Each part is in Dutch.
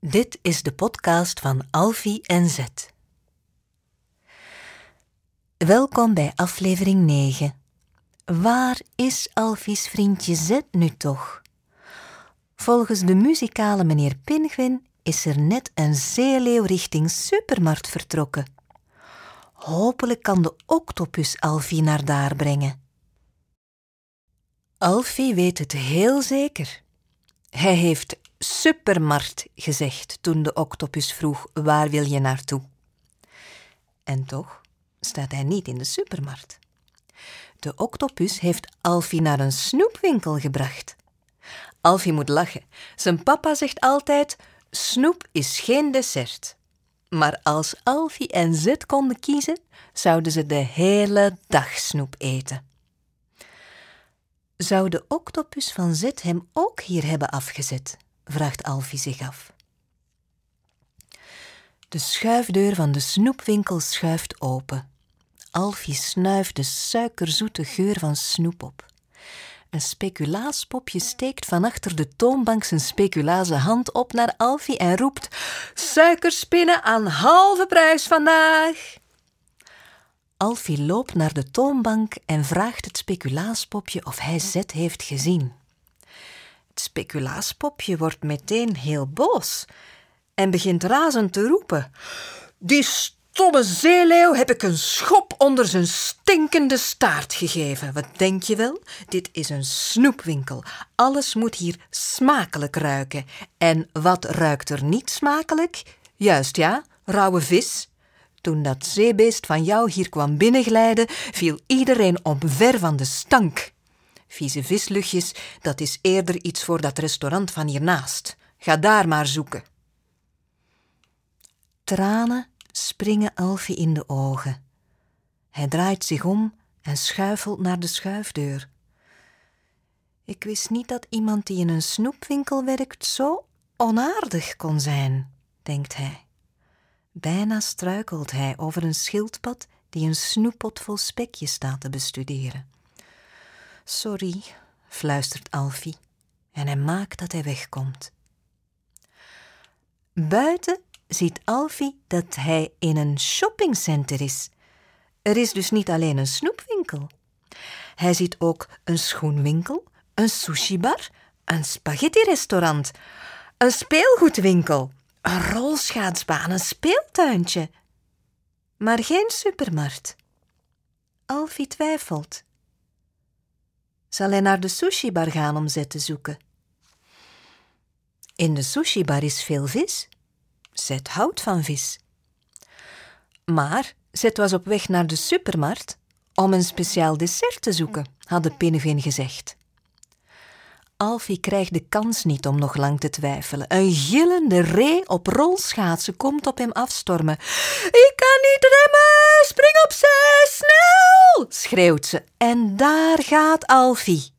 Dit is de podcast van Alfie en Zet. Welkom bij aflevering 9. Waar is Alfie's vriendje Zet nu toch? Volgens de muzikale meneer Pingwin is er net een zeeleeuw richting supermarkt vertrokken. Hopelijk kan de octopus Alfie naar daar brengen. Alfie weet het heel zeker. Hij heeft supermarkt gezegd toen de octopus vroeg waar wil je naartoe. En toch staat hij niet in de supermarkt. De octopus heeft Alfie naar een snoepwinkel gebracht. Alfie moet lachen. Zijn papa zegt altijd: snoep is geen dessert. Maar als Alfie en Zet konden kiezen, zouden ze de hele dag snoep eten. Zou de octopus van Zet hem ook hier hebben afgezet? Vraagt Alfie zich af. De schuifdeur van de snoepwinkel schuift open. Alfie snuift de suikerzoete geur van snoep op. Een speculaaspopje steekt van achter de toonbank zijn speculaze hand op naar Alfie en roept: Suikerspinnen aan halve prijs vandaag! Alfie loopt naar de toonbank en vraagt het speculaaspopje of hij Zet heeft gezien. Het speculaaspopje wordt meteen heel boos en begint razend te roepen: Die stomme zeeleeuw heb ik een schop onder zijn stinkende staart gegeven. Wat denk je wel? Dit is een snoepwinkel. Alles moet hier smakelijk ruiken. En wat ruikt er niet smakelijk? Juist ja, rauwe vis. Toen dat zeebeest van jou hier kwam binnenglijden, viel iedereen omver van de stank. Vieze visluchtjes, dat is eerder iets voor dat restaurant van hiernaast. Ga daar maar zoeken. Tranen springen Alfie in de ogen. Hij draait zich om en schuifelt naar de schuifdeur. Ik wist niet dat iemand die in een snoepwinkel werkt zo onaardig kon zijn, denkt hij. Bijna struikelt hij over een schildpad die een snoeppot vol spekjes staat te bestuderen. Sorry, fluistert Alfie en hij maakt dat hij wegkomt. Buiten ziet Alfie dat hij in een shoppingcenter is. Er is dus niet alleen een snoepwinkel. Hij ziet ook een schoenwinkel, een sushibar, een spaghetti-restaurant, een speelgoedwinkel, een rolschaatsbaan, een speeltuintje. Maar geen supermarkt. Alfie twijfelt. Zal hij naar de sushibar gaan om Zet te zoeken? In de sushibar is veel vis. Zet houdt van vis. Maar Zet was op weg naar de supermarkt om een speciaal dessert te zoeken, had de Pinnevin gezegd. Alfie krijgt de kans niet om nog lang te twijfelen. Een gillende ree op rolschaatsen komt op hem afstormen. Ik kan niet remmen! Spring opzij! Snel! schreeuwt ze. En daar gaat Alfie.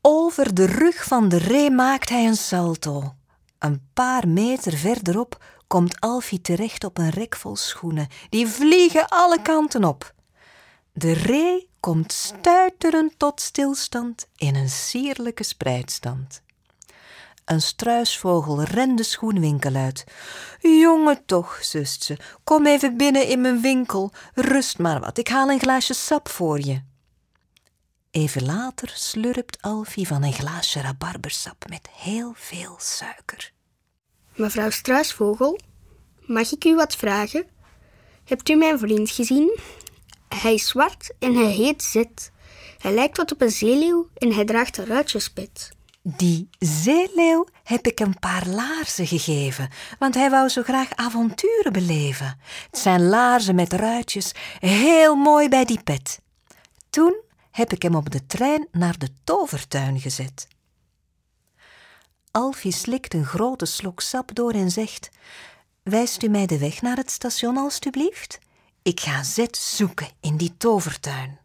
Over de rug van de ree maakt hij een salto. Een paar meter verderop komt Alfie terecht op een rek vol schoenen. Die vliegen alle kanten op. De ree komt stuiterend tot stilstand in een sierlijke spreidstand. Een struisvogel rent de schoenwinkel uit. Jongen toch, zust ze, kom even binnen in mijn winkel. Rust maar wat, ik haal een glaasje sap voor je. Even later slurpt Alfie van een glaasje rabarbersap met heel veel suiker. Mevrouw Struisvogel, mag ik u wat vragen? Hebt u mijn vriend gezien? Hij is zwart en hij heet Zet. Hij lijkt wat op een zeeleeuw en hij draagt een ruitjespet. Die zeeleeuw heb ik een paar laarzen gegeven, want hij wou zo graag avonturen beleven. Het zijn laarzen met ruitjes, heel mooi bij die pet. Toen heb ik hem op de trein naar de tovertuin gezet. Alfie slikt een grote slok sap door en zegt: Wijst u mij de weg naar het station, alstublieft? Ik ga Zet zoeken in die tovertuin.